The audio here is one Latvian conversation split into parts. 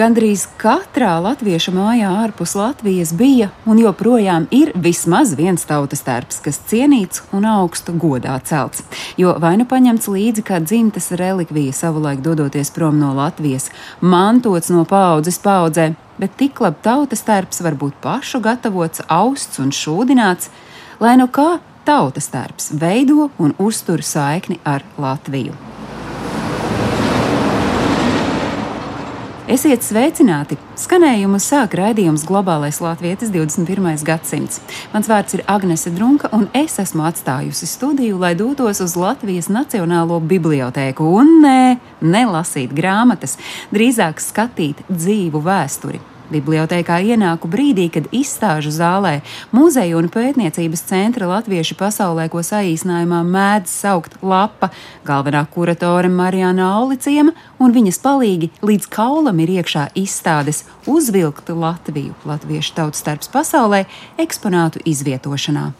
Gandrīz katrā latviešu mājā ārpus Latvijas bija un joprojām ir vismaz viens tautas tērps, kas cienīts un augstu godā celts. Jo vai nu paņemts līdzi kā dzimtes relikvija savulaik dodoties prom no Latvijas, mantots no paudzes paudzē, bet tik labi tautas tērps var būt pašu gatavots, austs un šūdināts, lai nu kā tautas tērps veido un uztur saikni ar Latviju. Esiet sveicināti! Skanējumu sāk raidījums Globālais Latvijas 21. gadsimts. Mans vārds ir Agnese Drunka, un es esmu atstājusi studiju, lai dotos uz Latvijas Nacionālo bibliotēku un nē, nelasīt grāmatas, drīzāk skatīt dzīvu vēsturi. Bibliotēkā ienāku brīdī, kad izstāžu zālē Muzeja un pētniecības centra latviešu pasaulē, ko saīsinājumā mēdz saukt lapa, galvenā kuratore Marijāna Auliciema un viņas palīgi līdz kaulam ir iekšā izstādes uzvilkta Latviju, latviešu tautas starps pasaulē, eksponātu izvietošanā.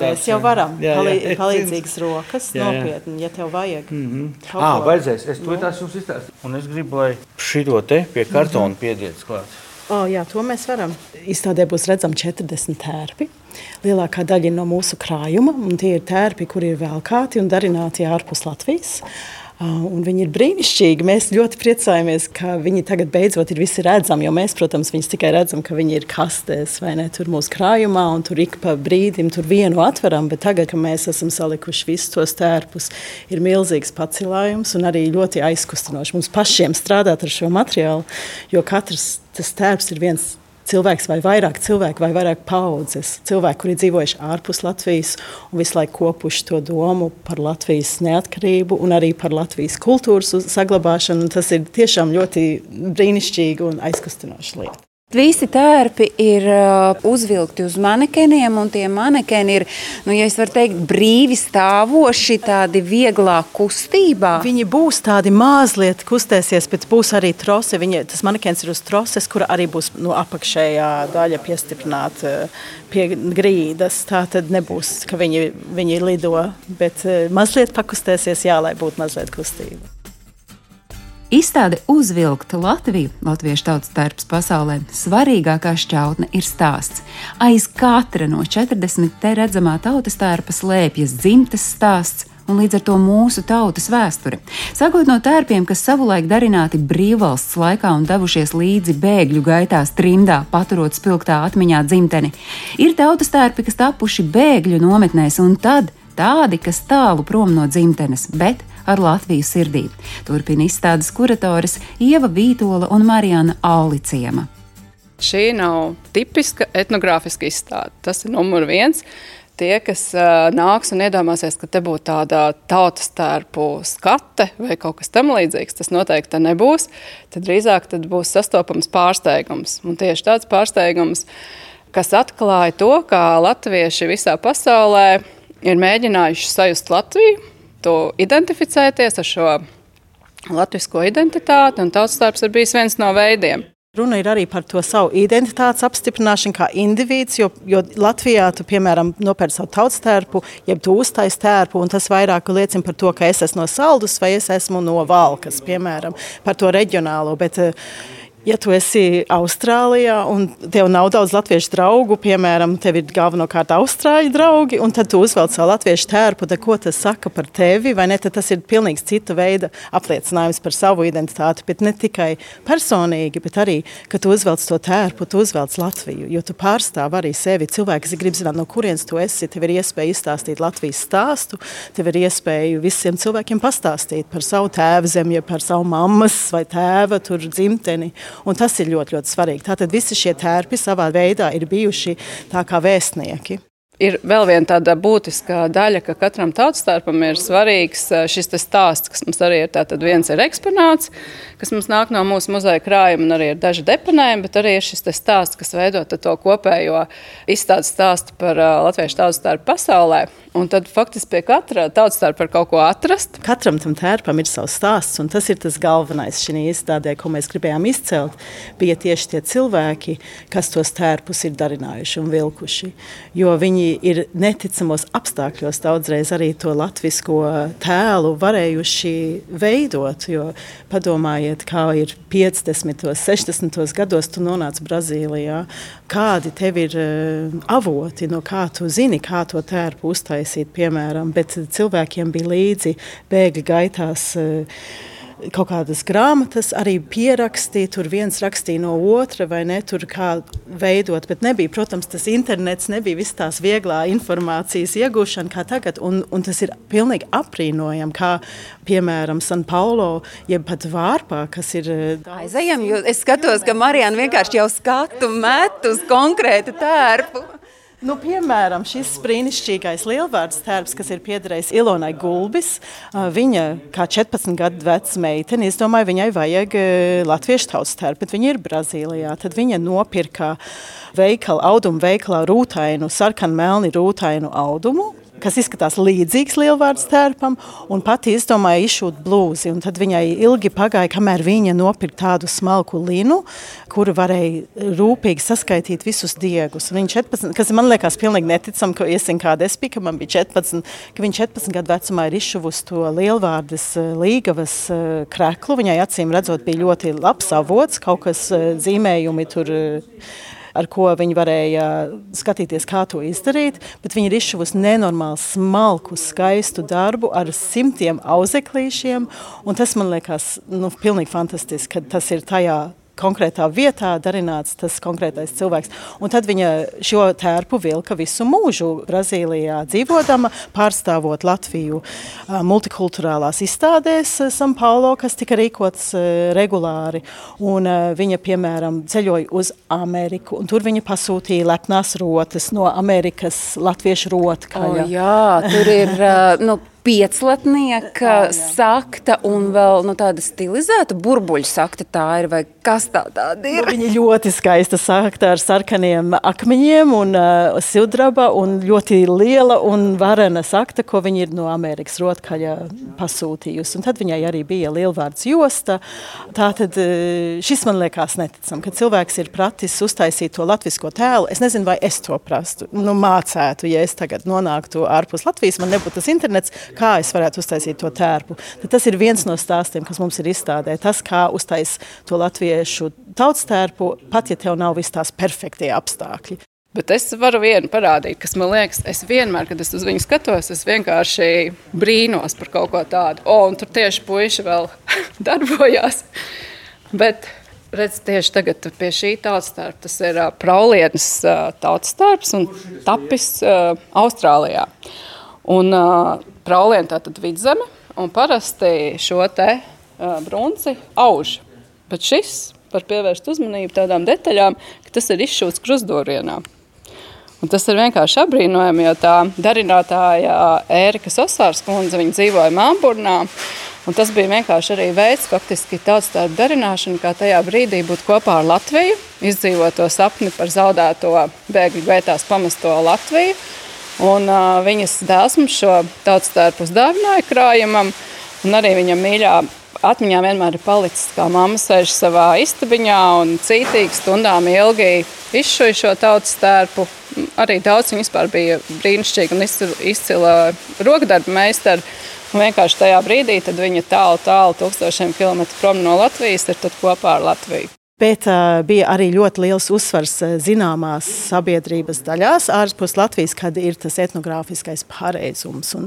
Mēs jau varam. Jā, jā. Palī palīdzīgas rokas, Jā, jā. nopietni, ja tev vajag. Mm -hmm. Ah, vajadzēs. Es to tās jums izstāstu. Un es gribu, lai šito te pie kartona piediet klāt. Oh, jā, to mēs varam. Izstādē būs redzami 40 tērpi. Lielākā daļa ir no mūsu krājuma, un tie ir tērpi, kuri ir velkāti un darināti ārpus Latvijas. Uh, un viņi ir brīnišķīgi. Mēs ļoti priecājamies, ka viņi tagad beidzot ir visi redzami. Jo mēs, protams, viņus tikai redzam, ka viņi ir kastēs vai ne tur mūsu krājumā, un tur ik pa brīdim tur vienu atveram. Bet tagad, kad mēs esam salikuši visus tos tērpus, ir milzīgs pacelājums un arī ļoti aizkustinoši mums pašiem strādāt ar šo materiālu, jo katrs tas tērps ir viens cilvēks vai vairāk cilvēku, vai vairāk paudzes. Cilvēki, kuri dzīvojuši ārpus Latvijas un visu laiku kopuši to domu par Latvijas neatkarību un arī par Latvijas kultūras saglabāšanu. Tas ir tiešām ļoti brīnišķīgi un aizkustinoši lieta. Visi tērpi ir uh, uzvilkti uz manekeniem, un tie manekeni ir, nu, ja varu teikt, brīvi stāvoši, tādi vieglā kustībā. Viņi būs tādi mazliet kustēsies, bet būs arī trose. Viņa, tas manekens ir uz troses, kura arī būs no apakšējā daļa piestiprināta eh, pie grīdas. Tā tad nebūs, ka viņi, viņi lido, bet eh, mazliet pakustēsies, jā, lai būtu mazliet kustība. Izstāde uzvilkta Latviju, Latviešu tautas tērps pasaulē. Svarīgākā šķautne ir stāsts. Aiz katra no 40 te redzamā tautas tērpa slēpjas dzimtes stāsts. Un līdz ar to mūsu tautas vēsture. Sākot no tērpiem, kas savulaik darināti brīvvalsts laikā un devušies līdzi bēgļu gaitās trimdā, paturot spilgtā atmiņā dzimteni, ir tautas tērpi, kas tapuši bēgļu nometnēs, un tad tādi, kas tālu prom no dzimtenes, bet ar Latviju sirdī. Turpina izstādes kuratoris Ieva Vītola un Marijana Auliciema. Šī nav tipiska etnogrāfiska izstāde. Tas ir numur viens. Tie, kas uh, nāks un iedomāsies, ka te būtu tāda tautas tērpu skate vai kaut kas tamlīdzīgs, tas noteikti nebūs. Tad drīzāk tad būs sastopams pārsteigums. Un tieši tāds pārsteigums, kas atklāja to, kā latvieši visā pasaulē ir mēģinājuši sajust Latviju, to identificēties ar šo latviešu identitāti, un tautas tērps ir bijis viens no veidiem. Runa ir arī par to savu identitātes apstiprināšanu kā indivīds, jo, jo Latvijā tu, piemēram, nopērci savu tautas tērpu, jeb tu uztaisīji tērpu, un tas vairāk liecina par to, ka es esmu no saldus vai es esmu no valkas, piemēram, par to reģionālo. Bet, uh, Ja tu esi Austrālijā un tev nav daudz latviešu draugu, piemēram, tev ir galvenokārt austrāļu draugi, un tad tu uzvelc savu latviešu tērpu, tad ko tas saka par tevi? Vai ne? Tad tas ir pilnīgi cita veida apliecinājums par savu identitāti, bet ne tikai personīgi, bet arī, ka tu uzvelc to tērpu, tu uzvelc Latviju, jo tu pārstāv arī sevi. Cilvēki grib zināt, no kurienes tu esi. Tev ir iespēja izstāstīt Latvijas stāstu, tev ir iespēja visiem cilvēkiem pastāstīt par savu tēvu zemi, par savu mammas vai tēva tur dzimteni. Un tas ir ļoti, ļoti svarīgi. Tātad visi šie tērpi savā veidā ir bijuši tā kā vēstnieki. Ir vēl viena tāda būtiska daļa, ka katram tautstarpam ir svarīgs eh, šis stāsts, kas mums arī ir. Tātad viens ir eksponāts, kas mums nāk no mūsu muzeja krājuma, un arī ir daži deponējumi, bet arī ir šis stāsts, kas veido to kopējo izstādes stāstu par uh, latviešu tautstarpu pasaulē. Un tad faktiski pie katra tautstarpa var kaut ko atrast. Katram tam tērpam ir savs stāsts, un tas ir tas galvenais šī izstādē, ko mēs gribējām izcelt. Bija tieši tie cilvēki, kas tos tērpus ir darinājuši un vilkuši. Jo viņi ir neticamos apstākļos daudzreiz arī to latvisko tēlu varējuši veidot. Jo padomājiet, kā ir 50, 60 gados, tu nonāc Brazīlijā, kādi tev ir uh, avoti, no kā tu zini, kā to tērpu uztaisīt, piemēram, bet cilvēkiem bija līdzi bēgļu gaitās. Uh, kaut kādas grāmatas, arī pierakstīja. Tur viens rakstīja no otra, vai ne? Tur kā veidot, bet nebija, protams, tas internets, nebija viss tās vieglā informācijas iegūšana kā tagad. Un, un tas ir pilnīgi aprīnojami, kā piemēram San Paulo, jeb pat Vārpā, kas ir. Eh, Aizejam, jo es skatos, ka Marijana vienkārši jau skatu met uz konkrētu tērpu. Nu, piemēram, šis brīnišķīgais lielvārds tērps, kas ir piederējis Ilonai Gulbis, viņa kā 14 gadu veca meitene, es domāju, viņai vajag latviešu tautas tērpu, bet viņa ir Brazīlijā. Tad viņa nopirka veikala, audumu veikalā rūtainu, sarkanmelni rūtainu audumu, kas izskatās līdzīgs lielvārds tērpam, un pati izdomāja izšūt blūzi. Tad viņai ilgi pagāja, kamēr viņa nopirka tādu smalku linu, kuru varēja rūpīgi saskaitīt visus diegus. Viņa 14, kas man liekas pilnīgi neticami, ka iesim kāda es biju, ka man bija 14, ka viņa 14 gadu vecumā ir izšuvusi to lielvārdas eh, līgavas eh, kreklu. Viņai acīm redzot bija ļoti labs avots, kaut kas eh, zīmējumi tur ar ko viņi varēja skatīties, kā to izdarīt. Bet viņi ir izšuvusi nenormāli smalku, skaistu darbu ar simtiem auzeklīšiem. Tas man liekas nu, pilnīgi fantastiski, ka tas ir tajā konkrētā vietā darināts tas konkrētais cilvēks. Un tad viņa šo tērpu vilka visu mūžu Brazīlijā dzīvodama, pārstāvot Latviju multikulturālās izstādēs San Paulo, kas tika rīkots regulāri. Un viņa, piemēram, ceļoja uz Ameriku, un tur viņa pasūtīja lepnās rotas no Amerikas latviešu rotkaļa. Oh, jā, tur ir, nu, pieclatnieka oh, sakta un vēl nu, tāda stilizēta burbuļu sakta tā ir, vai kas tā tāda ir? Nu, viņa ļoti skaista sakta ar sarkaniem akmeņiem un uh, sildraba un ļoti liela un varena sakta, ko viņa ir no Amerikas rotkaļa pasūtījusi. Un tad viņai arī bija lielvārds josta. Tātad šis man liekas neticam, ka cilvēks ir pratis uztaisīt to latvisko tēlu. Es nezinu, vai es to prastu, nu mācētu, ja es tagad nonāktu ārpus Latvijas, man nebūtu tas internets, kā es varētu uztaisīt to tērpu. Tad tas ir viens no stāstiem, kas mums ir izstādē. Tas, kā uztaisīt to latviešu tautas tērpu, pat ja tev nav viss tās perfektie apstākļi. Bet es varu vienu parādīt, kas man liekas, es vienmēr, kad es uz viņu skatos, es vienkārši brīnos par kaut ko tādu. O, un tur tieši puiši vēl darbojās. Bet redz, tieši tagad pie šī tautas tērpa tas ir uh, Praulienas uh, tautas tērps un tapis uh, Austrālijā. Un uh, Prauliena tātad vidzeme, un parasti šo te uh, brunci auž. Bet šis var pievērst uzmanību tādām detaļām, ka tas ir izšūts krustdorienā. Un tas ir vienkārši apbrīnojami, jo tā darinātāja Ērika Sosārs kundze, dzīvoja Melnburnā, un tas bija vienkārši arī veids, faktiski tāds tāda darināšana, kā tajā brīdī būt kopā ar Latviju, izdzīvot to sapni par zaudēto bēgļu gaitās pamesto Latviju, Un, uh, viņas dēls mums šo tautas tērpu uzdāvināja krājumam, un arī viņa mīļā atmiņā vienmēr ir palicis, kā mamma sēž savā istabiņā un cītīgi stundām ilgi izšuja šo tautas tērpu. Arī daudz viņa vispār bija brīnišķīga un izcila rokdarba meistara. Un vienkārši tajā brīdī viņa tālu, tālu, tūkstošiem kilometru prom no Latvijas ir kopā ar Latviju. Bet uh, bija arī ļoti liels uzsvars zināmās sabiedrības daļās, ārpus Latvijas, kad ir tas etnogrāfiskais pareizums. Un,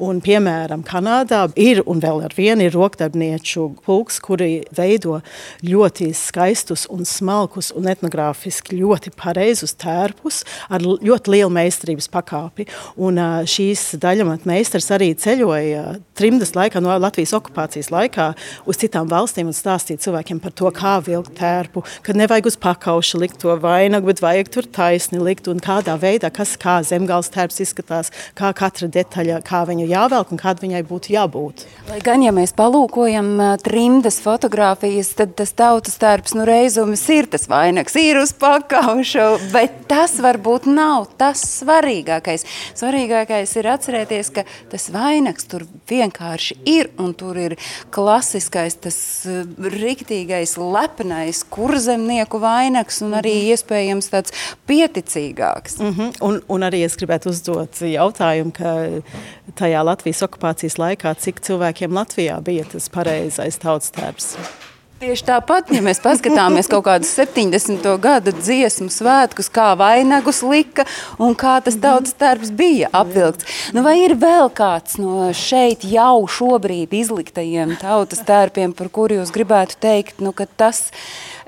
un, piemēram, Kanādā ir un vēl ar vienu ir rokdarbnieču pulks, kuri veido ļoti skaistus un smalkus un etnogrāfiski ļoti pareizus tērpus ar ļoti lielu meistarības pakāpi. Un, uh, šīs daļamata meistars arī ceļoja trimdas laikā, no Latvijas okupācijas laikā uz citām valstīm un stāstīja cilvēkiem par to, kā vilkt tērpu tērpu, ka nevajag uz pakauša likt to vainagu, bet vajag tur taisni likt un kādā veidā, kas kā zemgals tērps izskatās, kā katra detaļa, kā viņu jāvelk un kāda viņai būtu jābūt. Lai gan, ja mēs palūkojam trimdas fotogrāfijas, tad tas tautas tērps nu reizums ir tas vainags, ir uz pakauša, bet tas varbūt nav tas svarīgākais. Svarīgākais ir atcerēties, ka tas vainags tur vienkārši ir un tur ir klasiskais, tas eh, riktīgais, lepnais kurzemnieku vainags un arī iespējams tāds pieticīgāks. Mm -hmm. un, un arī es gribētu uzdot jautājumu, ka tajā Latvijas okupācijas laikā, cik cilvēkiem Latvijā bija tas pareizais tautas tērps? Tieši tāpat, ja mēs paskatāmies kaut kādus 70. gada dziesmu svētkus, kā vainagus lika un kā tas tautas tērps bija apvilkts. Nu, vai ir vēl kāds no šeit jau šobrīd izliktajiem tautas tērpiem, par kuru jūs gribētu teikt, nu, ka tas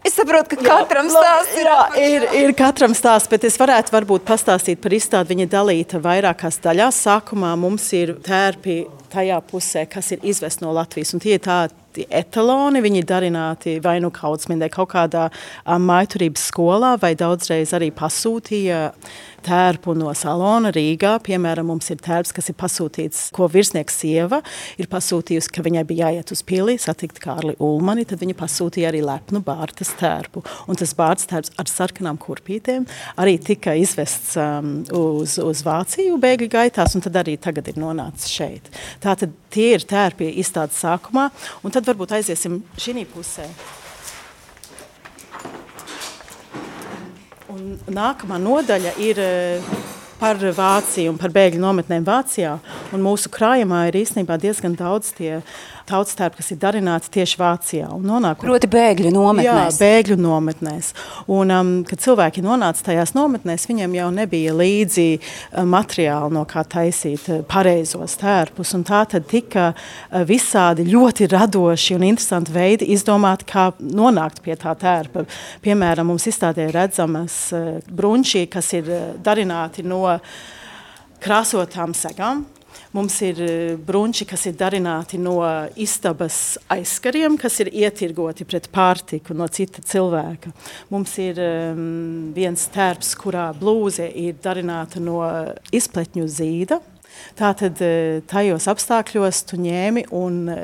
Es saprotu, ka katram stāsts ir. Jā, ir, ir katram stāsts, bet es varētu varbūt pastāstīt par izstādi. Viņa dalīta vairākās daļās. Sākumā mums ir tērpi tajā pusē, kas ir izvest no Latvijas. Un tie ir tādi etaloni, viņi ir darināti vai nu kaudzmindē, kaut kādā maiturības skolā, vai daudzreiz arī pasūtīja tērpu no salona Rīgā. Piemēram, mums ir tērps, kas ir pasūtīts, ko virsnieks sieva ir pasūtījusi, ka viņai bija jāiet uz pili, satikt Kārli Ulmani, tad viņa pasūtīja arī lepnu bārtas tērpu. Un tas bārtas tērps ar sarkanām kurpītēm arī tika izvests um, uz, uz Vāciju bēgļu gaitās, un tad arī tagad ir nonācis šeit. Tātad tie ir tērpi izstādes sākumā, un tad varbūt aiziesim šī pusē. Un nākamā nodaļa ir eh, par Vāciju un par bēgļu nometnēm Vācijā. Un mūsu krājumā ir īstenībā diezgan daudz tie tautas tērpi, kas ir darināti tieši Vācijā. un nonākot- Proti bēgļu nometnēs. Jā, bēgļu nometnēs. Un, um, kad cilvēki nonāca tajās nometnēs, viņiem jau nebija līdzi uh, materiāli, no kā taisīt uh, pareizos tērpus. Un Tā tad tika uh, visādi ļoti radoši un interesanti veidi izdomāti, kā nonākt pie tā tērpa. Piemēram, mums izstādē redzamas brunči, kas ir darināti no krāsotām segām. Mums ir eh, brunči, kas ir darināti no istabas aizkariem, kas ir ietirgoti pret pārtiku no cita cilvēka. Mums ir um, viens tērps, kurā blūze ir darināta no izpletņu zīda. Tātad eh, tajos apstākļos tu ņēmi un e,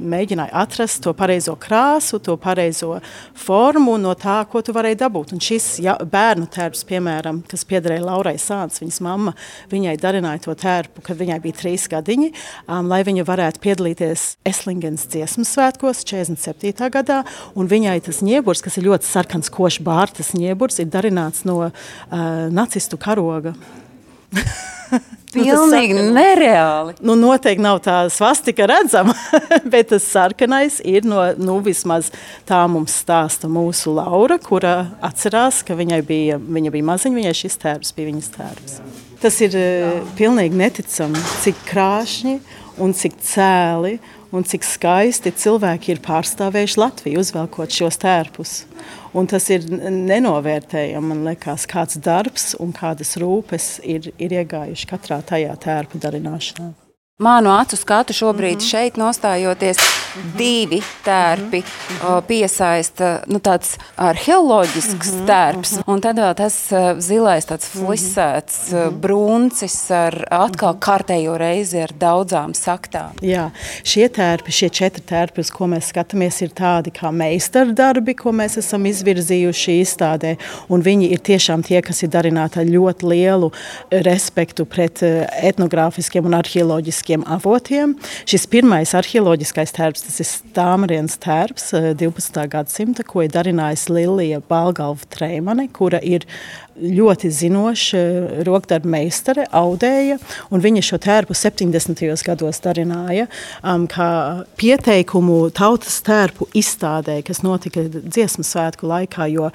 mēģināji atrast to pareizo krāsu, to pareizo formu no tā, ko tu varēji dabūt. Un šis ja, bērnu tērps, piemēram, kas piederēja Laurai Sāns, viņas mamma, viņai darināja to tērpu, kad viņai bija trīs gadiņi, um, lai viņa varētu piedalīties Eslingens dziesmu svētkos 47. gadā, un viņai tas ņieburs, kas ir ļoti sarkans košs bārtas ņieburs, ir darināts no uh, nacistu karoga. Pilnīgi nereāli. Nu, noteikti nav tā svastika redzama, bet tas sarkanais ir no, nu, vismaz tā mums stāsta mūsu Laura, kura atcerās, ka viņai bija, viņa bija maziņa, viņai šis tērps bija viņas tērps. Tas ir uh, pilnīgi neticami, cik krāšņi un cik cēli un cik skaisti cilvēki ir pārstāvējuši Latviju, uzvelkot šos tērpus. Un tas ir nenovērtējami, man liekas, kāds darbs un kādas rūpes ir, ir iegājuši katrā tajā tērpu darināšanā. Mānu acu skatu šobrīd mm -hmm. šeit nostājoties, mm -hmm. divi tērpi mm -hmm. piesaista nu, tāds arheoloģisks mm -hmm. tērps. Mm -hmm. Un tad vēl tas zilais tāds flisēts mm -hmm. bruncis ar atkal kārtējo reizi ar daudzām saktām. Jā, šie tērpi, šie četri tērpi, uz ko mēs skatāmies, ir tādi kā meistardarbi, ko mēs esam izvirzījuši izstādē. Un viņi ir tiešām tie, kas ir darināti ar ļoti lielu respektu pret etnogrāfiskiem un arheoloģiskiem arheoloģiskiem avotiem. Šis pirmais arheoloģiskais tērps, tas ir Stāmarienas tērps 12. gadsimta, ko ir darinājusi Lilija Balgalva Treimane, kura ir ļoti zinoša rokdarba meistare, audēja, un viņa šo tērpu 70. gados darināja um, kā pieteikumu tautas tērpu izstādē, kas notika dziesmu svētku laikā, jo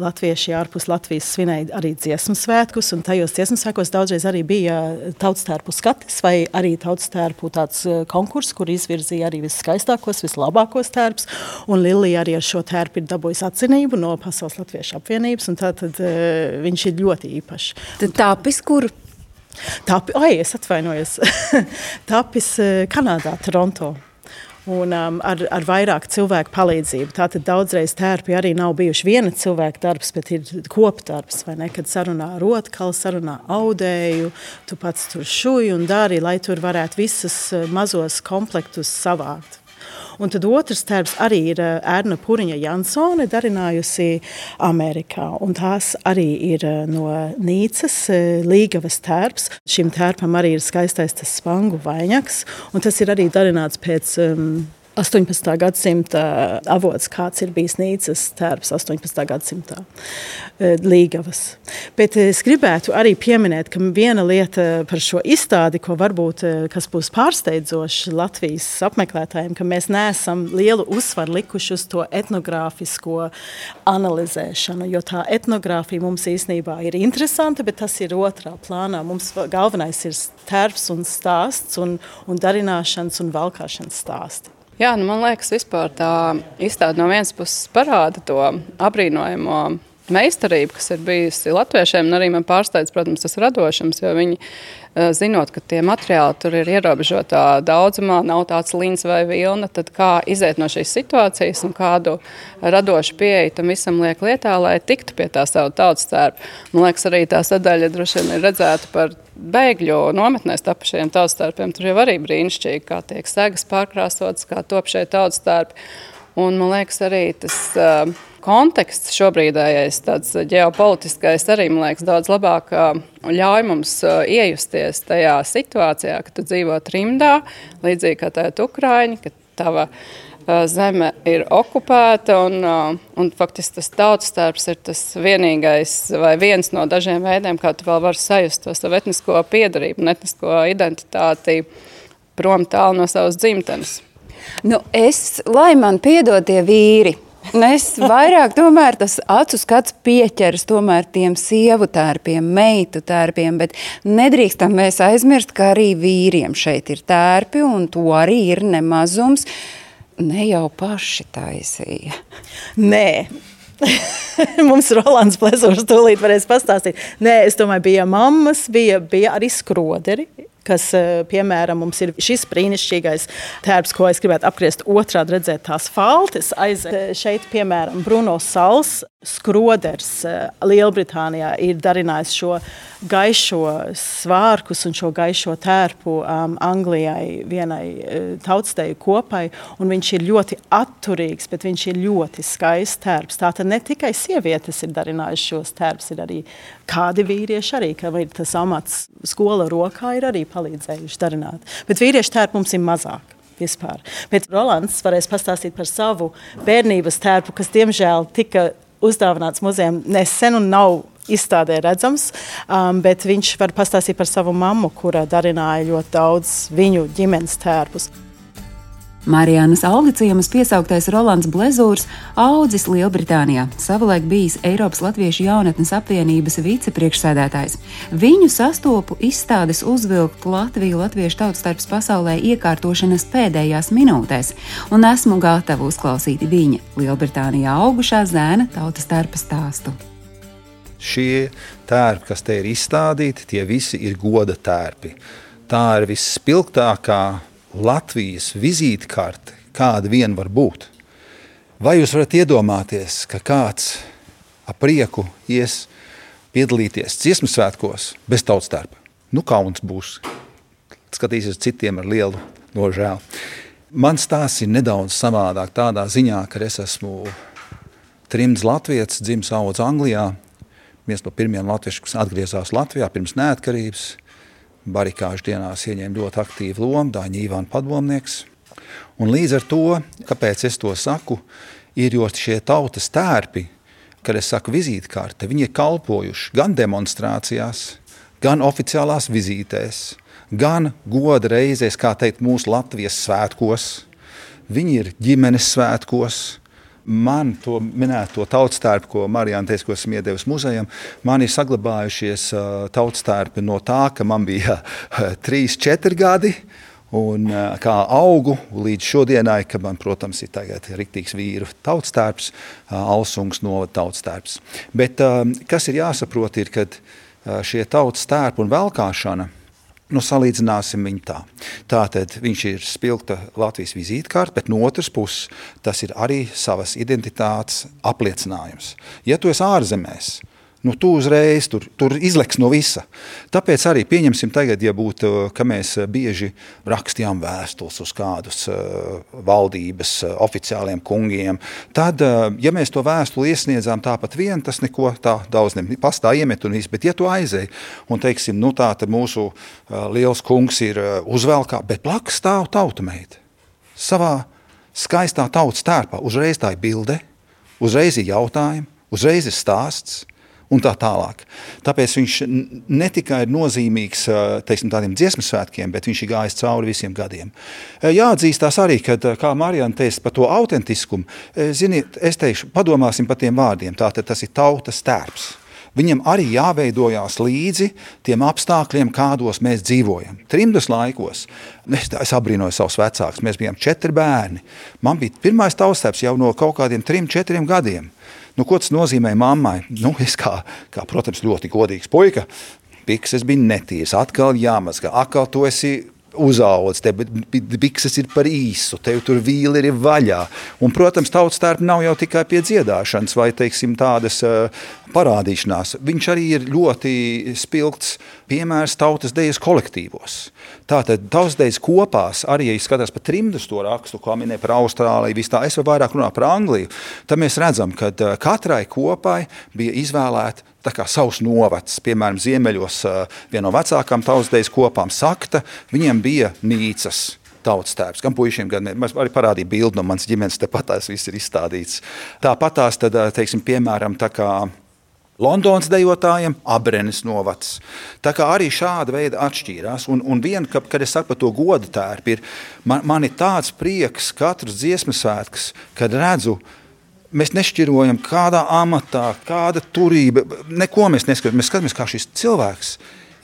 latvieši ārpus Latvijas svinēja arī dziesmu svētkus, un tajos dziesmu svētkos daudzreiz arī bija tautas tērpu skatis vai arī tautas tērpu tāds konkurss, kur izvirzīja arī viskaistākos, vislabākos tērpus, un Lilija arī ar šo tērpu ir dabūjusi atzinību no Pasaules Latviešu apvienības, un tātad uh, viņš ir ļoti īpašs. Tad tāpis, kur Tapi, ai, es atvainojos. Tapis Kanādā, Toronto. Un um, ar, ar vairāk cilvēku palīdzību. Tātad daudzreiz tērpi arī nav bijuši viena cilvēka darbs, bet ir kopdarbs, vai ne, kad sarunā rotkalu, sarunā audēju, tu pats tur šuji un dari, lai tur varētu visus uh, mazos komplektus savākt. Un tad otrs tērps arī ir eh, Erna Puriņa Jansone, darinājusi Amerikā. Un tās arī ir eh, no Nīcas eh, līgavas tērps. Šim tērpam arī ir skaistais tas spangu vainags, un tas ir arī darināts pēc um, 18. gadsimta avots, kāds ir bijis Nīcas tērps 18. gadsimtā e, līgavas. Bet es gribētu arī pieminēt, ka viena lieta par šo izstādi, ko varbūt, e, būs pārsteidzoši Latvijas apmeklētājiem, ka mēs neesam lielu uzsvaru likuši uz to etnogrāfisko analizēšanu, jo tā etnogrāfija mums īstenībā ir interesanta, bet tas ir otrā plānā. Mums galvenais ir tērps un stāsts un, un darināšanas un valkāšanas stāsti. Jā, nu man liekas, vispār tā izstāde no vienas puses parāda to apbrīnojamo meistarību, kas ir bijusi latviešiem, un arī man pārsteidz, protams, tas radošums, jo viņi Eh, zinot, ka tie materiāli tur ir ierobežotā daudzumā, nav tāds līnijas vai vilna, tad kā iziet no šīs situācijas un kādu radošu pieeju tam visam liek lietā, lai tiktu pie tā savu tautas tērpa. Man liekas, arī tā sadaļa droši vien ir redzēta par bēgļu nometnēs tapušajiem tautas tērpiem. Tur jau arī brīnišķīgi, kā tiek segas pārkrāsotas, kā top šie tautas tērpi. Un man liekas, arī tas uh, konteksts šobrīdējais, tāds ģeopolitiskais, arī liekas, daudz labāk ļauj mums iejusties tajā situācijā, ka tu dzīvo trimdā, līdzīgi kā tajā Ukraiņa, ka tava zeme ir okupēta. Un, un faktiski tas tautas darbs ir tas vienīgais vai viens no dažiem veidiem, kā tu vēl vari sajust to savu etnisko piedarību etnisko identitāti prom tālu no savas dzimtenes. Nu, es, lai man piedod tie vīri, Es vairāk tomēr tas acu skats pieķeras tomēr tiem sievu tērpiem, meitu tērpiem, bet nedrīkstam mēs aizmirst, ka arī vīriem šeit ir tērpi un to arī ir nemazums. Ne jau paši taisīja. Nē, Mums Rolands Plesors tūlīt varēs pastāstīt. Nē, es domāju, bija mammas, bija, bija arī skroderi, kas, eh, piemēram, mums ir šis brīnišķīgais tērps, ko es gribētu apgriezt otrādi, redzēt tās faltes. Aiziet šeit, piemēram, Bruno Sals, skroders eh, Lielbritānijā ir darinājis šo gaišo svārkus un šo gaišo tērpu um, Anglijai vienai tautsteju kopai, un viņš ir ļoti atturīgs, bet viņš ir ļoti skaists tērps. Tātad ne tikai sievietes ir darinājušas šos tērpus, ir arī kādi vīrieši arī, kam ir tas amats skola rokā, ir arī palīdzējuši darināt. Bet vīriešu tērpu mums ir mazāk. Vispār. Bet Rolands varēs pastāstīt par savu bērnības tērpu, kas diemžēl tika uzdāvināts muzejam nesen un nav izstādē redzams, um, bet viņš var pastāstīt par savu mammu, kura darināja ļoti daudz viņu ģimenes tērpus. Marijānas Augliciemas piesauktais Rolands Blezūrs audzis Lielbritānijā, savulaik bijis Eiropas Latviešu jaunatnes apvienības vicepriekšsēdētājs. Viņu sastopu izstādes uzvilkt Latviju latviešu tautstarps pasaulē iekārtošanas pēdējās minūtēs, un esmu gatava uzklausīt viņa Lielbritānijā augušā zēna tautas starpa stāstu. Šie tērpi, kas te ir izstādīti, tie visi ir goda tērpi. Tā ir visspilgtākā Latvijas vizītkarte, kāda vien var būt. Vai jūs varat iedomāties, ka kāds ar prieku ies piedalīties dziesmu svētkos bez tautas starpa? Nu, kauns būs. Skatīsies citiem ar lielu nožēlu. Mans stāsts ir nedaudz savādāk tādā ziņā, ka es esmu trimds latvietis, dzimis augs Anglijā, viens no pirmajiem latviešiem, kas atgriezās Latvijā pirms neatkarības – barikāžu dienās ieņēma ļoti aktīvu lomu, Dāņa Ivāna padomnieks. Un līdz ar to, kāpēc es to saku, ir jo šie tautas tērpi, kad es saku vizītkarte, viņi ir kalpojuši gan demonstrācijās, gan oficiālās vizītēs, gan goda reizēs, kā teikt, mūsu Latvijas svētkos. Viņi ir ģimenes svētkos, man to minēto tautstērpu, ko Marijāna teica, ko esmu iedevis muzejam, man ir saglabājušies uh, tautstērpi no tā, ka man bija uh, 3-4 gadi. Un, uh, kā augu līdz šodienai, kad man, protams, ir tagad riktīgs vīru tautstērps, Alsungs novada tautstērps. Bet uh, kas ir jāsaprot, ir, kad šie tautstērpi un velkāšana Nu, salīdzināsim viņu tā. Tātad viņš ir spilgta Latvijas vizītkārta, bet no otras puses tas ir arī savas identitātes apliecinājums. Ja tu esi ārzemēs, Nu, tu uzreiz tur, tur izleks no visa. Tāpēc arī pieņemsim tagad, ja būtu, ka mēs bieži rakstījām vēstules uz kādus uh, valdības uh, oficiāliem kungiem, tad, ja mēs to vēstuli iesniedzām tāpat vien, tas neko tā daudz nepastā iemet un viss, bet ja tu aizēji un teiksim, nu tā tad mūsu liels kungs ir uzvelkā, bet blakus stāv tautumeita. Savā skaistā tautas tērpā, uzreiz tā ir bilde, uzreiz ir jautājumi, uzreiz ir stāsts, un tā tālāk. Tāpēc viņš ne tikai ir nozīmīgs teiksim, tādiem dziesmu svētkiem, bet viņš ir gājis cauri visiem gadiem. Jāatzīstās arī, ka, kā Marijana teica par to autentiskumu, ziniet, es teikšu, padomāsim par tiem vārdiem. Tātad tas ir tautas tērps. Viņam arī jāveidojās līdzi tiem apstākļiem, kādos mēs dzīvojam. Trimdas laikos es, es abrīnoju savus vecākus. Mēs bijām četri bērni. Man bija pirmais taustēps jau no kaut kādiem trim, četriem gadiem. Nu, ko tas nozīmē mammai? Nu, es kā, kā, protams, ļoti godīgs puika. Pikses bija netīras, atkal jāmazgā, atkal tu esi uzaugs, tev bikses ir par īsu, tev tur vīli ir vaļā. Un, protams, tautas tērpa nav jau tikai pie dziedāšanas vai, teiksim, tādas parādīšanās. Viņš arī ir ļoti spilgts piemērs tautas dejas kolektīvos. Tātad tautas dejas kopās, arī, ja skatās par trimdus to rakstu, kā minēja par Austrāliju, vis tā, es vēl vairāk runāju par Angliju, tad mēs redzam, ka katrai kopai bija izvēlēta savs novacs, piemēram, Ziemeļos viena no vecākām tautsdejas kopām sakta, viņiem bija mīcas. Tautas tēvs, gan puišiem, gan mēs arī parādīja bildi no manas ģimenes, tepat tās viss ir izstādīts. Tāpat tās, tad, teiksim, piemēram, tā kā Londonas dejotājiem Abrenes novacs. Tā kā arī šāda veida atšķīrās. Un, un vien, ka, kad es saku par to godu tērpu, ir man, man ir tāds prieks katrs dziesmas svētks, kad redzu, uh, Mēs nešķirojam, kādā amatā, kāda turība. Neko mēs neskatāmies. Mēs skatāmies, kā šis cilvēks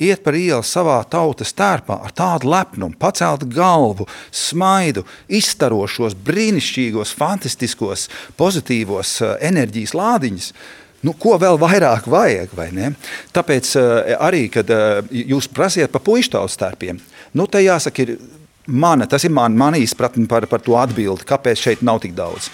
iet par ielu savā tautas tērpā ar tādu lepnumu, paceltu galvu, smaidu, izstarošos, brīnišķīgos, fantastiskos, pozitīvos eh, enerģijas lādiņus. Nu, ko vēl vairāk vajag? Tāpēc eh, arī, kad eh, jūs prasiet par puikas tautas tērpiem, nu, te jāsaka, ir mana, tas ir man, mana izpratne par, par to atbildi, kāpēc šeit nav tik daudz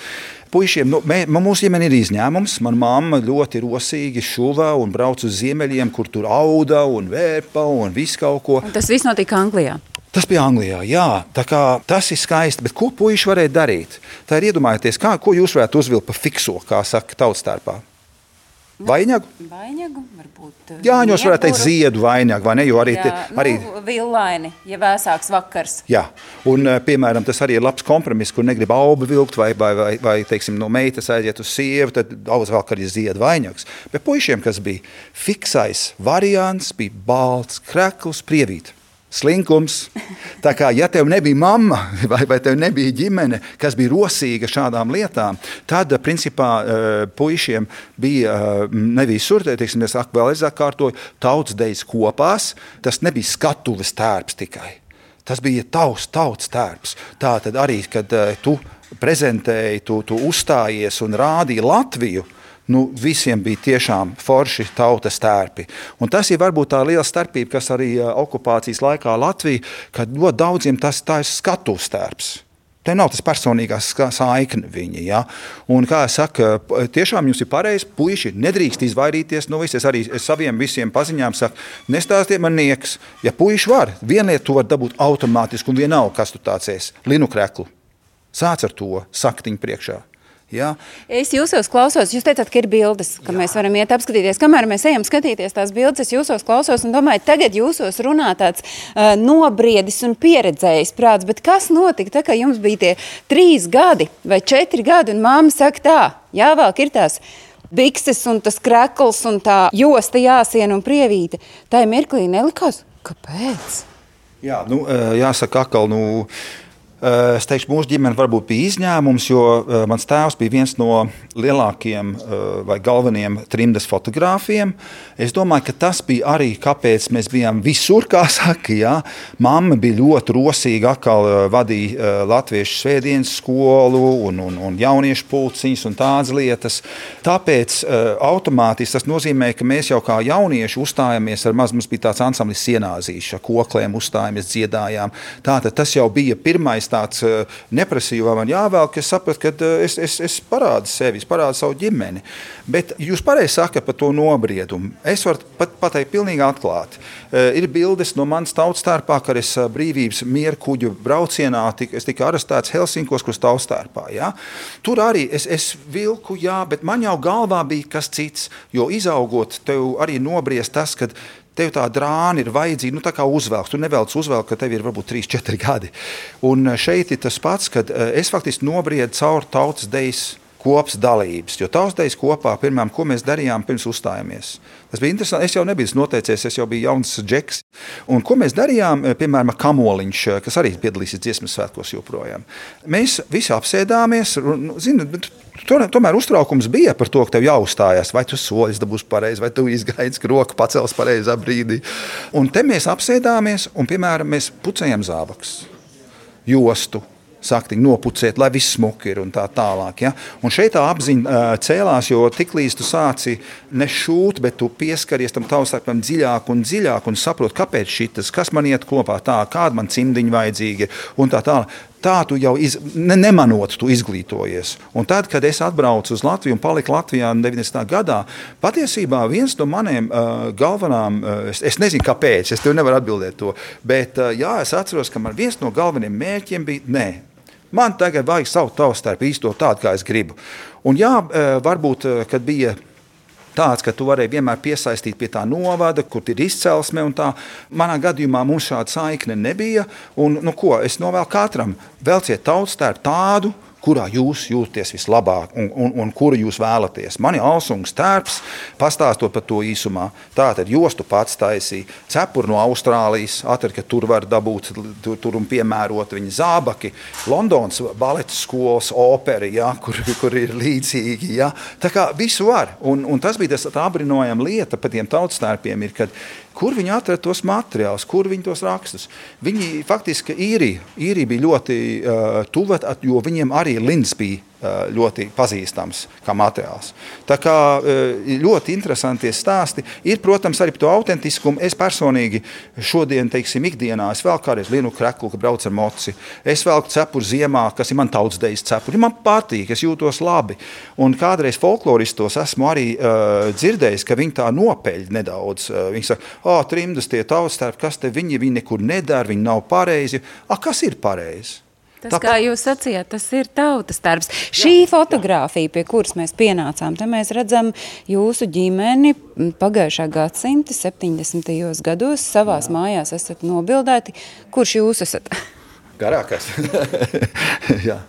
puišiem, nu, mē, mūsu ģimene ir izņēmums. Manā mamma ļoti rosīgi šuva un brauca uz ziemeļiem, kur tur auga un vērpa un viss kaut ko. Un tas viss notika Anglijā. Tas bija Anglijā, jā. Tas ir skaisti. Bet ko puiši varēja darīt? Tā ir iedomājieties, kā, ko jūs varētu uzvilkt pa fikso, kā saka tautstārpā. Vainagu? Vainagu, varbūt. Eh, Jāņos varētu teikt ziedu vainagu, vai ne? Jo arī, jā, arī nu, villaini, ja vēsāks vakars. Jā, un eh, piemēram, tas arī ir labs kompromiss, kur negrib aubu vilkt vai, vai, vai, vai teiksim, no meitas aiziet uz sievu, tad daudz vēl arī ziedu vainags. Bet puišiem, kas bija fiksais variants, bija balts krekls prievīt slinkums. Tā kā ja tev nebija mamma vai, vai tev nebija ģimene, kas bija rosīga šādām lietām, tad principā eh, puišiem bija eh, ne visur, teiksim, es vēl aizāk kārtoju, tautas dejas kopās, tas nebija skatuves tērps tikai. Tas bija tavs tautas tērps. Tā tad arī, kad eh, tu prezentēji, tu, tu uzstājies un rādīji Latviju, nu, visiem bija tiešām forši tautas tērpi. Un tas ir varbūt tā liela starpība, kas arī okupācijas laikā Latvijā, kad ļoti daudziem tas ir skatuves tērps. Te nav tas personīgās saikne viņa. Ja? Un, kā jau saku, tiešām jums ir pareizi, puiši nedrīkst izvairīties no visiem. Es arī saviem visiem paziņām saku, nestāstiet man nieks. Ja puiši var, viena lieta tu vari dabūt automātiski un vienalga, kas tu tāds esi, linu kreklu. Sāc ar to saktiņu priekšā. Ja? Es jūsos klausos, jūs teicāt, ka ir bildes, ka Jā. mēs varam iet apskatīties. Kamēr mēs ejam skatīties tās bildes, es jūsos klausos un domāju, tagad jūsos runā tāds uh, nobriedis un pieredzējis prāts. Bet kas notika, tā, ka jums bija tie trīs gadi vai četri gadi un māma saka tā, jāvelk ir tās bikses un tas krekls un tā josta jāsien un prievīte. Tā ir mirklī nelikās, kāpēc? Jā, nu, jāsaka, akal, nu, Es teikšu, mūsu ģimene varbūt bija izņēmums, jo eh, mans tēvs bija viens no lielākajiem eh, vai galvenajiem trimdas fotogrāfiem. Es domāju, ka tas bija arī kāpēc mēs bijām visur, kā saka. Jā. Mamma bija ļoti rosīga, atkal eh, vadīja eh, latviešu svētdienas skolu un, un, un jauniešu pulciņas un tādas lietas. Tāpēc eh, automātiski tas nozīmē, ka mēs jau kā jaunieši uzstājāmies ar maz, mums bija tāds ansamblis sienāzīšu, ar kokliem uzstājāmies, dziedājām. Tātad tas jau bija pirmais tāds eh, neprasīju, vai man jāvēl, ka es sapratu, ka eh, es, es, es parādu sevi, es parādu savu ģimeni. Bet jūs pareizi sakat par to nobriedumu. Es varu pat pateikt pilnīgi atklāti. Eh, Ir bildes no manas tautas starpā, kad es brīvības mieru kuģu braucienā tika, es tika arestēts Helsinkos, kurš tautas starpā. Ja? Tur arī es, es vilku, jā, bet man jau galvā bija kas cits, jo izaugot tev arī nobriest tas, kad Tev tā drāna ir vajadzīga, nu tā kā uzvelks. Tu nevelc uzvelk, ka tev ir varbūt 3, 4 gadi. Un eh, šeit ir tas pats, kad eh, es faktiski nobriedu cauri tautas dejas kopas dalības. Jo tautas dejas kopā, pirmām, ko mēs darījām pirms uzstājāmies. Tas bija interesanti. Es jau nebiju noteicies, es jau biju jauns džeks. Un ko mēs darījām, eh, piemēram, Kamoliņš, kas arī piedalīsies dziesmas svētkos joprojām. Mēs visi apsēdāmies, un, nu, bet Tomēr, uztraukums bija par to, ka tev jāuzstājas, vai tu soļus dabūsi pareizi, vai tu izgaidi, ka roka pacels pareizā brīdī. Un te mēs apsēdāmies un, piemēram, mēs pucējam zābakus, jostu. Saktiņi nopucēt, lai viss smuki ir un tā tālāk. Ja? Un šeit tā apziņa cēlās, jo tiklīdz tu sāci ne šūt, bet tu pieskaries tam taustākam dziļāk un dziļāk un saproti, kāpēc šis, kas man iet kopā tā, kāda man cimdiņa vajadzīga un tā tālāk. Tā tu jau iz, ne, nemanot, tu izglītojies. Un tad, kad es atbraucu uz Latviju un paliku Latvijā 90. gadā, patiesībā viens no maniem uh, galvenām, uh, es, es nezinu, kāpēc, es tev nevaru atbildēt to, bet uh, jā, es atceros, ka man viens no galvenajiem mērķiem bija, nē, man tagad vajag savu taustāru īsto tādu, kā es gribu. Un jā, uh, varbūt, uh, kad bija tāds, ka tu vari vienmēr piesaistīt pie tā novada, kur ir izcelsme. Manā gadījumā mums šāda saikne nebija. Un, nu, ko, es novēlu katram, velciet tautas tērpu tādu, kurā jūs jūtaties vislabāk un, un, un kuru jūs vēlaties. Man ir Alsungs tērps, pastāstot par to īsumā. Tā tad jostu pats taisīja, cepuri no Austrālijas, atrada, ka tur var dabūt, tur, tur un piemērot viņa zābaki, Londonas baleta skolas opera, ja, kur, kur ir līdzīgi. Ja. Tā kā visu var. Un, un tas bija tas apbrīnojama lieta par tiem tautas tērpiem, ir, kad Kur viņi atrada tos materiālus, kur viņi tos rakstus? Viņi faktiski īrija, īrija bija ļoti uh, tuva, jo viņiem arī Lins bija ļoti pazīstams kā materiāls. Tā kā ļoti interesanti stāsti. Ir, protams, arī to autentiskumu. Es personīgi šodien, teiksim, ikdienā es vēl kādreiz lienu kreklu, ka braucu ar moci. Es velku cepuri ziemā, kas ir man tautsdejas cepuri. Man patīk, es jūtos labi. Un kādreiz folkloristos esmu arī uh, dzirdējis, ka viņi tā nopeļ nedaudz. Uh, viņi saka, ah, oh, trimdas tie tautstērpi, kas te viņi, viņi nekur nedara, viņi nav pareizi. Ah, kas ir pareizi? Tas, Tāpat... kā jūs sacījāt, tas ir tautas darbs. Šī jā, fotografija, jā. pie kuras mēs pienācām, te mēs redzam jūsu ģimeni pagājušā gadsimta 70. gados. Savās jā. mājās esat nobildēti. Kurš jūs esat? Garākais. jā.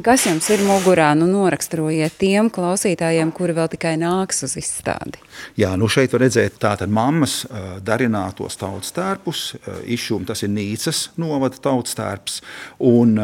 Kas jums ir mugurā? Nu, noraksturojiet tiem klausītājiem, kuri vēl tikai nāks uz izstādi. Jā, nu šeit var redzēt tātad mammas darinātos tautas tērpus. Izšūm tas ir Nīcas novada tautas tērps. Un,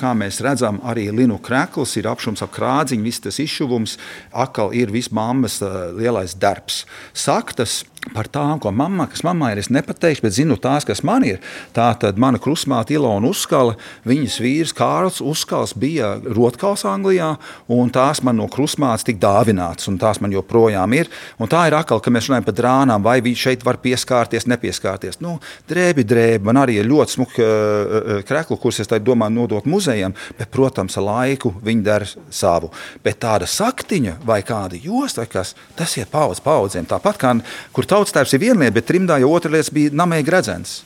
kā mēs redzam, arī Linu krekls ir apšums ap krādziņu, viss tas izšuvums. Akal ir viss mammas lielais darbs. Saktas par tām, ko mamma, kas mammai ir, es nepateikšu, bet zinu tās, kas man ir. Tā tad mana krusmāte Ilona Uzskala, viņas vīrs Kārls Uzskals bija rotkals Anglijā, un tās man no krusmātes tika dāvināts, un tās man joprojām ir. Un tā ir akal, ka mēs runājam par drānām, vai viņi šeit var pieskārties, nepieskārties. Nu, drēbi, drēbi, man arī ir ļoti smuki uh, krekli, kurus es domāju nodot muzejam, bet, protams, ar laiku viņi dara savu. Bet tāda saktiņa vai kāda josta, vai kas, tas ir paudz paudzēm. Tāpat kā, kur tautstēps ir viena lieta, bet trimdā jau otra lieta bija namēji gredzens.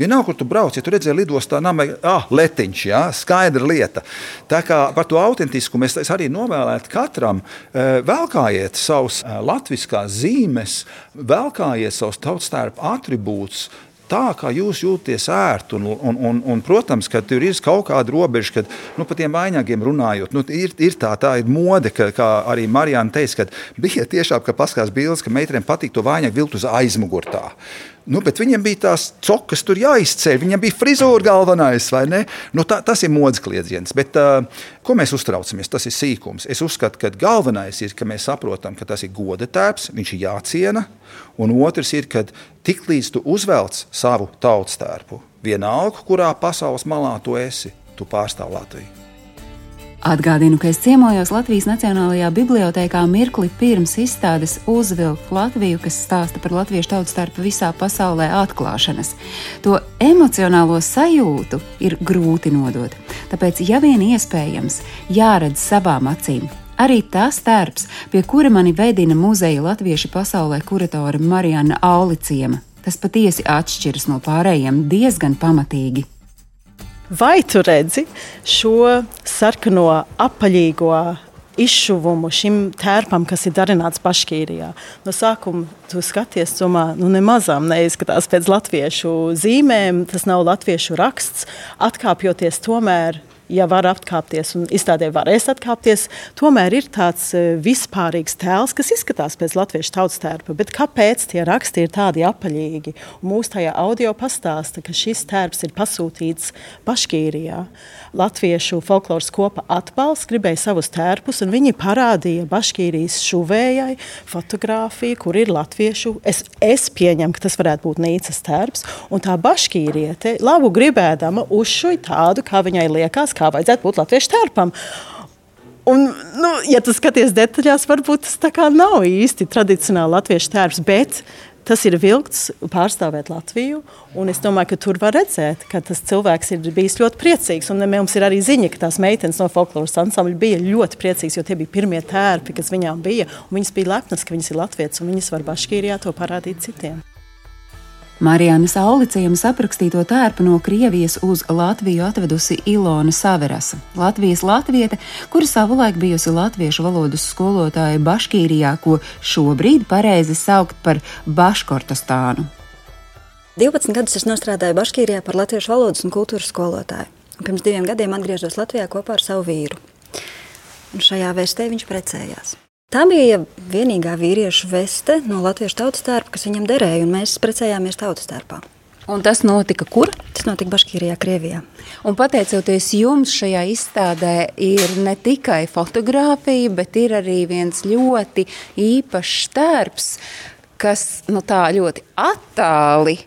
Vienalga, kur tu brauc, ja tu redzēji lidostā, namai, ah, letiņš, jā, skaidra lieta. Tā kā par to autentiskumu es, es arī novēlētu katram, velkājiet savus latviskās zīmes, velkājiet savus tautstērpu atribūtus, tā, kā jūs jūtaties ērti. Un, un, un, un, protams, ka tur ir kaut kāda robeža, kad nu, par tiem vainagiem runājot. Nu, ir, ir tā, tā ir mode, ka, kā arī Marijāna teica, ka bija tiešām, ka paskatās bildes, ka meitenēm patīk to vainagu vilkt uz aizmugurtā. Nu, bet viņam bija tās cokas, tur jāizceļ. Viņam bija frizūra galvenais, vai ne? Nu, tā, tas ir modes kliedziens. Bet, uh, ko mēs uztraucamies? Tas ir sīkums. Es uzskatu, ka galvenais ir, ka mēs saprotam, ka tas ir goda tēps, viņš ir jāciena. Un otrs ir, ka tiklīdz tu uzvelc savu tautas tērpu, vienalga, kurā pasaules malā tu esi, tu pārstāv Latviju. Atgādinu, ka es ciemojos Latvijas Nacionālajā bibliotekā mirkli pirms izstādes Uzvilkt Latviju, kas stāsta par latviešu tautas starpu visā pasaulē atklāšanas. To emocionālo sajūtu ir grūti nodot. Tāpēc, ja vien iespējams, jāredz savām acīm. Arī tas tērps, pie kura mani vedina muzeja latviešu pasaulē kuratore Marijana Auliciema, tas patiesi atšķiras no pārējiem diezgan pamatīgi. Vai tu redzi šo sarkano apaļīgo izšuvumu šim tērpam, kas ir darināts Baškīrijā? No sākuma tu skaties, domā, nu nemazām neizskatās pēc latviešu zīmēm, tas nav latviešu raksts. Atkāpjoties tomēr ja var atkāpties un izstādē varēs atkāpties, tomēr ir tāds e, vispārīgs tēls, kas izskatās pēc latviešu tautas tērpa. Bet kāpēc tie raksti ir tādi apaļīgi? Mūsu tajā audio pastāsta, ka šis tērps ir pasūtīts Baškīrijā. Latviešu folkloras kopa atbalsts gribēja savus tērpus, un viņi parādīja Baškīrijas šuvējai fotografiju, kur ir latviešu. Es, es pieņemu, ka tas varētu būt Nīcas tērps, un tā Baškīriete labu gribēdama uzšuja tādu, kā viņai liekas, kā vajadzētu būt latviešu tērpam. Un, nu, ja tu skaties detaļās, varbūt tas nav īsti tradicionāli latviešu tērps, bet tas ir vilks pārstāvēt Latviju. Es domāju, ka tur var redzēt, ka tas cilvēks ir bijis ļoti priecīgs. Un mums ir arī ziņa, ka tās meitenes no folkloras ansambļa bija ļoti priecīgas, jo tie bija pirmie tērpi, kas viņām bija. Viņas bija lepnas, ka viņas ir latviešu un viņas var Baškīrijā to parādīt citiem. Marijānas Aulicījums aprakstīto tērpu no Krievijas uz Latviju atvedusi Ilona Saverasa, Latvijas latviete, kura savulaik bijusi latviešu valodas skolotāja Baškīrijā, ko šobrīd pareizi saukt par Baškortostānu. 12 gadus es strādāju Baškīrijā par latviešu valodas un kultūras skolotāju. Un pirms diviem gadiem atgriezos Latvijā kopā ar savu vīru. Un šajā vēstē viņš precējās. Tā bija vienīgā vīriešu veste no latviešu tautas tērpa, kas viņam derēja, un mēs precējāmies tautas tērpā. Un tas notika kur? Tas notika Baškīrijā, Krievijā. Un pateicoties jums, šajā izstādē ir ne tikai fotografija, bet ir arī viens ļoti īpašs tērps, kas nu, tā ļoti attāli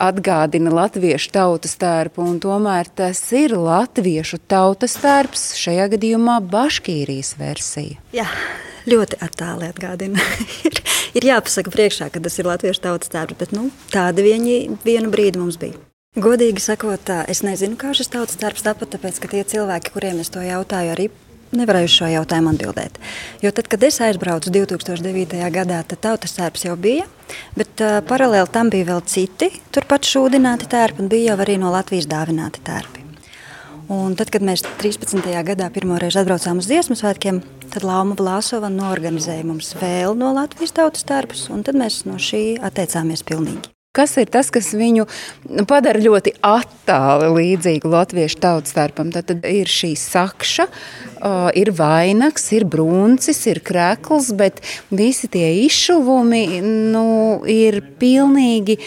atgādina latviešu tautas tērpu, un tomēr tas ir latviešu tautas tērps, šajā gadījumā Baškīrijas versija. Jā ļoti attāli atgādina. ir, ir jāpasaka priekšā, ka tas ir latviešu tautas tērps, bet nu, tādi viņi vienu brīdi mums bija. Godīgi sakot, es nezinu, kā šis tautas tērps tāpat, tāpēc, ka tie cilvēki, kuriem es to jautāju, arī nevarēju šo jautājumu atbildēt. Jo tad, kad es aizbraucu 2009. gadā, tad tautas tērps jau bija, bet uh, paralēli tam bija vēl citi turpat šūdināti tērpi un bija jau arī no Latvijas dāvināti tērpi. Un tad, kad mēs 13. gadā pirmoreiz atbraucām uz dziesmu svētkiem, tad Lapa Vlāsova norganizēja mums vēl no Latvijas tautas darbus, un tad mēs no šī atteicāmies pilnīgi. Kas ir tas, kas viņu padara ļoti attāli līdzīgu latviešu tautas starpam? Tad, tad ir šī sakša, ir vainags, ir brūncis, ir krekls, bet visi tie izšuvumi nu, ir pilnīgi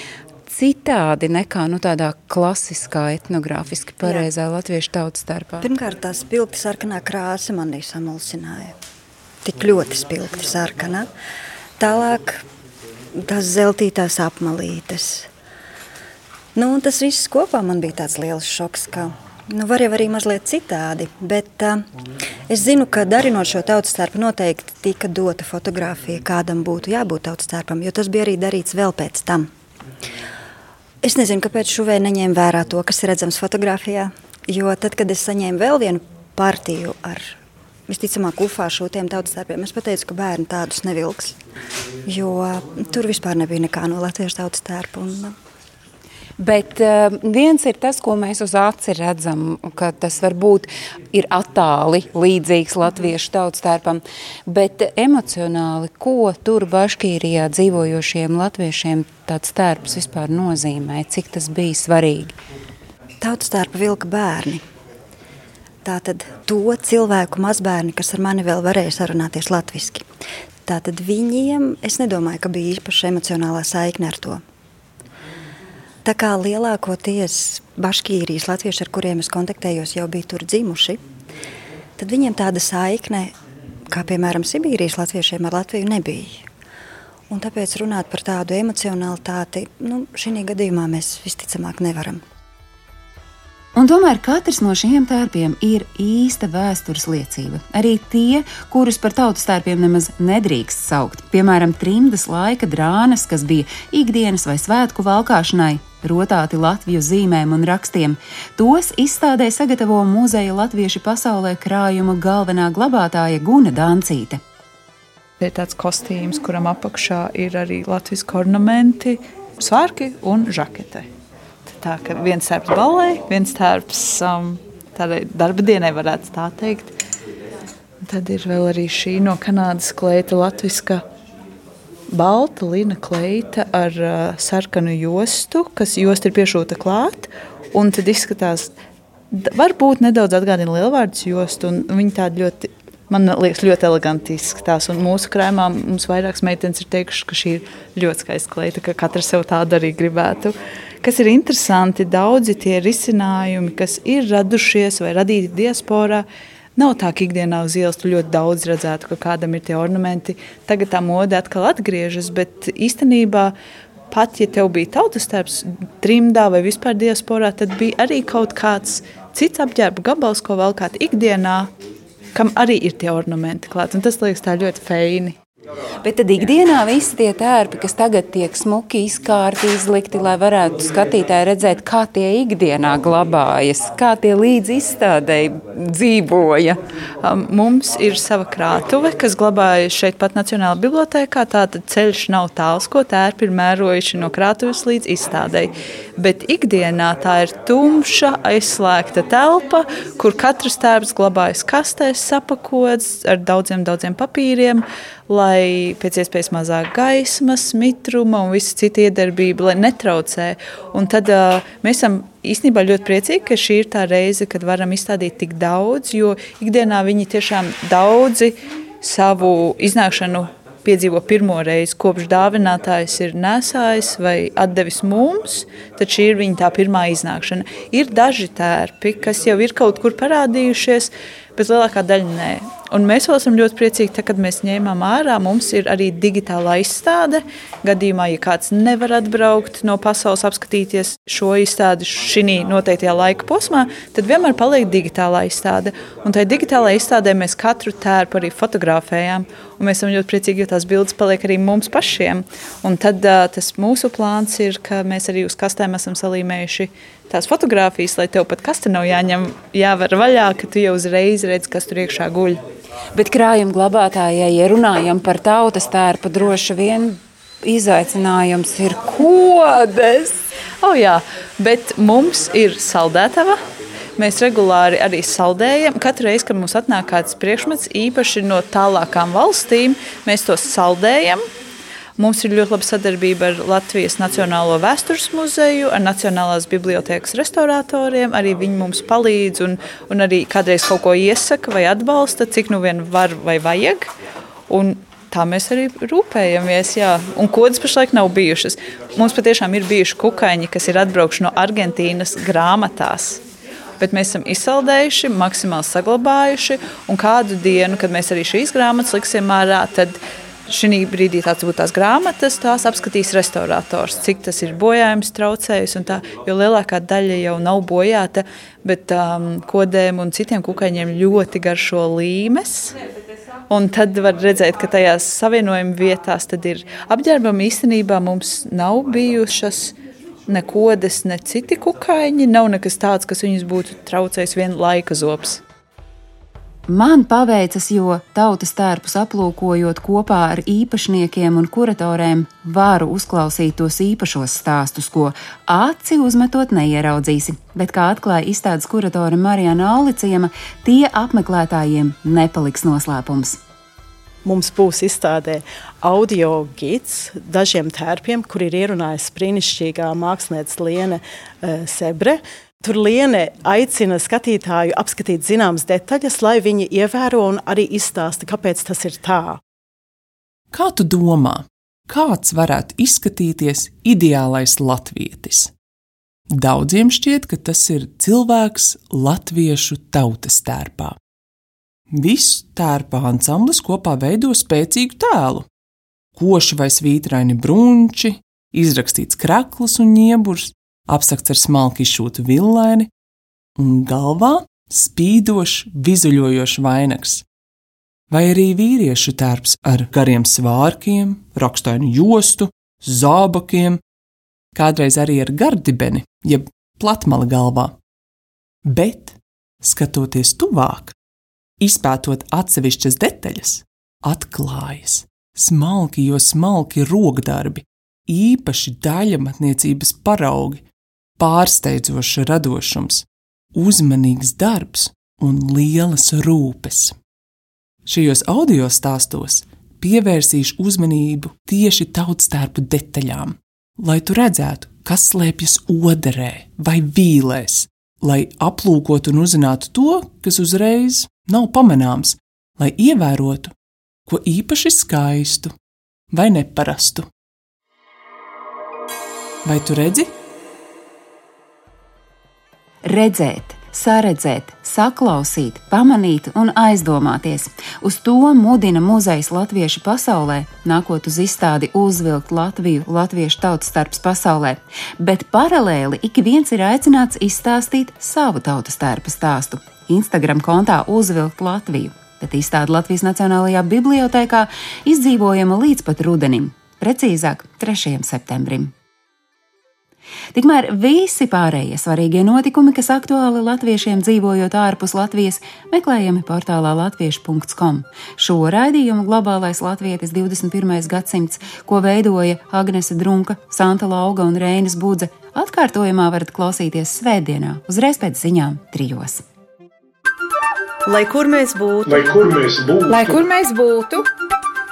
citādi nekā nu, tādā klasiskā, etnogrāfiski pareizā Jā. latviešu tautas starpā? Pirmkārt, tā spilgti sarkanā krāsa manī samulsināja. Tik ļoti spilgti sarkanā. Tālāk tās zeltītās apmalītes. Nu, tas viss kopā man bija tāds liels šoks, ka nu, var jau arī mazliet citādi. Bet uh, es zinu, ka darinot šo tautas starpu noteikti tika dota fotografija, kādam būtu jābūt tautas starpam, jo tas bija arī darīts vēl pēc tam. Es nezinu, kāpēc šuvēja neņēma vērā to, kas ir redzams fotografijā. Jo tad, kad es saņēmu vēl vienu partiju ar visticamāk ufā šūtiem tautas darbiem, es pateicu, ka bērni tādus nevilks. Jo tur vispār nebija nekā no latviešu tautas tērpa. Un, Bet uh, viens ir tas, ko mēs uz aci redzam, ka tas varbūt ir attāli līdzīgs latviešu tautas tērpam, bet emocionāli, ko tur Baškīrijā dzīvojošiem latviešiem tāds tērps vispār nozīmē, cik tas bija svarīgi? Tautas tērpa vilka bērni. Tātad to cilvēku mazbērni, kas ar mani vēl varēja sarunāties latviski. Tātad viņiem, es nedomāju, ka bija īpaša emocionālā saikne ar to. Tā kā lielākoties Baškīrijas latvieši, ar kuriem es kontaktējos, jau bija tur dzimuši, tad viņiem tāda saikne, kā piemēram Sibīrijas latviešiem ar Latviju, nebija. Un tāpēc runāt par tādu emocionalitāti, nu, šī gadījumā mēs visticamāk nevaram. Un tomēr katrs no šiem tērpiem ir īsta vēstures liecība. Arī tie, kurus par tautas tērpiem nemaz nedrīkst saukt, piemēram, trimdas laika drānas, kas bija ikdienas vai svētku valkāšanai, rotāti Latviju zīmēm un rakstiem. Tos izstādē sagatavo muzeja Latviešu pasaulē krājuma galvenā glabātāja Guna Dancīte. Ir tāds kostīms, kuram apakšā ir arī latviešu ornamenti, svārki un žakete. Tā kā viens tērps balē, viens tērps um, tādai darba dienai, varētu tā teikt. Tad ir vēl arī šī no Kanādas kleita latviska balta lina kleita ar uh, sarkanu jostu, kas josta ir piešūta klāt. Un tad izskatās, varbūt nedaudz atgādina lielvārdus jostu, un viņi tādi ļoti, man liekas, ļoti eleganti izskatās. Un mūsu krājumā mums vairākas meitenes ir teikušas, ka šī ir ļoti skaista kleita, ka katra sev tādu arī gribētu. Kas ir interesanti, daudzi tie risinājumi, kas ir radušies vai radīti diasporā, Nav tā, ka ikdienā uz ielas ļoti daudz redzētu, ka kādam ir tie ornamenti. Tagad tā mode atkal atgriežas, bet īstenībā pat ja tev bija tautas tērps trimdā vai vispār diasporā, tad bija arī kaut kāds cits apģērba gabals, ko valkāt ikdienā, kam arī ir tie ornamenti klāt. Un tas liekas tā ļoti feini. Bet tad ikdienā visi tie tērpi, kas tagad tiek smuki izkārti, izlikti, lai varētu skatītāji redzēt, kā tie ikdienā glabājas, kā tie līdz izstādēji dzīvoja. Um, mums ir sava krātuve, kas glabājas šeit pat Nacionālajā bibliotēkā. Tātad ceļš nav tāls, ko tērpi ir mērojuši no krātuves līdz izstādēji. Bet ikdienā tā ir tumša, aizslēgta telpa, kur katrs tērps glabājas kastēs, sapakots ar daudziem, daudziem papīriem lai pēc iespējas mazāk gaismas, mitruma un visas citas iedarbība, lai netraucē. Un tad uh, mēs esam īstenībā ļoti priecīgi, ka šī ir tā reize, kad varam izstādīt tik daudz, jo ikdienā viņi tiešām daudzi savu iznākšanu piedzīvo pirmo reizi, kopš dāvinātājs ir nesājis vai devis mums, tad šī ir viņa tā pirmā iznākšana. Ir daži tērpi, kas jau ir kaut kur parādījušies, bet lielākā daļa nē. Un mēs vēl esam ļoti priecīgi, tā, kad mēs ņēmām ārā. Mums ir arī digitāla izstāde. Gadījumā, ja kāds nevar atbraukt no pasaules, apskatīties šo izstādi šī noteiktajā laika posmā, tad vienmēr paliek digitālā izstāde. Un tajā digitālajā izstādē mēs katru tērpu arī fotografējām. Un mēs esam ļoti priecīgi, jo tās bildes paliek arī mums pašiem. Un tad uh, tas mūsu plāns ir, ka mēs arī uz kastēm esam salīmējuši tās fotogrāfijas, lai tev pat kas te nav jāņem, jāver vaļā, ka tu jau uzreiz redzi, kas tur iekšā guļ. Bet krājuma glabātājai, ja runājam par tautas tērpu, droši vien izaicinājums ir kodes. Oh, jā, bet mums ir saldētava. Mēs regulāri arī saldējam. Katru reizi, kad mums atnāk kāds priekšmets, īpaši no tālākām valstīm, mēs tos saldējam. Mums ir ļoti laba sadarbība ar Latvijas Nacionālo vēstures muzeju, ar Nacionālās bibliotekas restauratoriem. Arī viņi mums palīdz un, un arī kādreiz kaut ko iesaka vai atbalsta, cik nu vien var vai vajag. Un tā mēs arī rūpējamies. Jā. Un kodas pašlaik nav bijušas. Mums patiešām ir bijuši kukaiņi, kas ir atbraukuši no Argentīnas grāmatās. Bet mēs esam izsaldējuši, maksimāli saglabājuši. Un kādu dienu, kad mēs arī šīs grāmatas liksim ārā, tad Šī brīdī tāds būtu tās grāmatas, tās apskatīs restaurators, cik tas ir bojājums, traucējis. Tā, jo lielākā daļa jau nav bojāta, bet um, kodēm un citiem kukaiņiem ļoti garšo līmes. Un tad var redzēt, ka tajās savienojuma vietās ir apģērbam īstenībā mums nav bijušas ne kodas, ne citi kukaiņi. Nav nekas tāds, kas viņus būtu traucējis vien laika zops. Man paveicas, jo tautas tērpus aplūkojot kopā ar īpašniekiem un kuratoriem, varu uzklausīt tos īpašos stāstus, ko aci uzmetot neieraudzīsi. Bet, kā atklāja izstādes kuratore Marijana Auliciema, tie apmeklētājiem nepaliks noslēpums. Mums būs izstādē audio gids dažiem tērpiem, kur ir ierunājusi brīnišķīgā mākslinieca Liene uh, Sebre. Tur Liene aicina skatītāju apskatīt zināmas detaļas, lai viņi ievēro un arī izstāsta, kāpēc tas ir tā. Kā tu domā, kāds varētu izskatīties ideālais latvietis? Daudziem šķiet, ka tas ir cilvēks latviešu tautas tērpā. Visu tērpa ansamblis kopā veido spēcīgu tēlu. Koši vai svītraini brunči, izrakstīts krakls un ņieburs, apsakts ar smalki izšūtu villaini, un galvā spīdošs, vizuļojošs vainags. Vai arī vīriešu tērps ar gariem svārkiem, rakstainu jostu, zābakiem, kādreiz arī ar gardibeni, jeb platmali galvā. Bet, skatoties tuvāk, izpētot atsevišķas detaļas, atklājas smalki, jo smalki rokdarbi, īpaši daļamatniecības paraugi, pārsteidzošs radošums, uzmanīgs darbs un lielas rūpes. Šajos audio stāstos pievērsīšu uzmanību tieši tautstērpu detaļām, lai tu redzētu, kas slēpjas oderē vai vīlēs, lai aplūkotu un uzzinātu to, kas uzreiz nav pamanāms, lai ievērotu ko īpaši skaistu vai neparastu. Vai tu redzi? Redzēt, saredzēt, saklausīt, pamanīt un aizdomāties. Uz to mudina muzejs latviešu pasaulē, nākot uz izstādi uzvilkt Latviju, latviešu tautas starps pasaulē, bet paralēli ik viens ir aicināts izstāstīt savu tautas starpa stāstu. Instagram kontā uzvilkt Latviju, bet izstāde Latvijas Nacionālajā bibliotēkā izdzīvojama līdz pat rudenim, precīzāk 3. septembrim. Tikmēr visi pārējie svarīgie notikumi, kas aktuāli latviešiem dzīvojot ārpus Latvijas, meklējami portālā latviešu.com. Šo raidījumu globālais latvietis 21. gadsimts, ko veidoja Agnese Drunka, Santa Lauga un Reinas Budze, atkārtojumā varat klausīties svētdienā, uzreiz pēc ziņām trijos. Lai kur mēs būtu, Lai kur mēs būtu, Lai kur mēs būtu,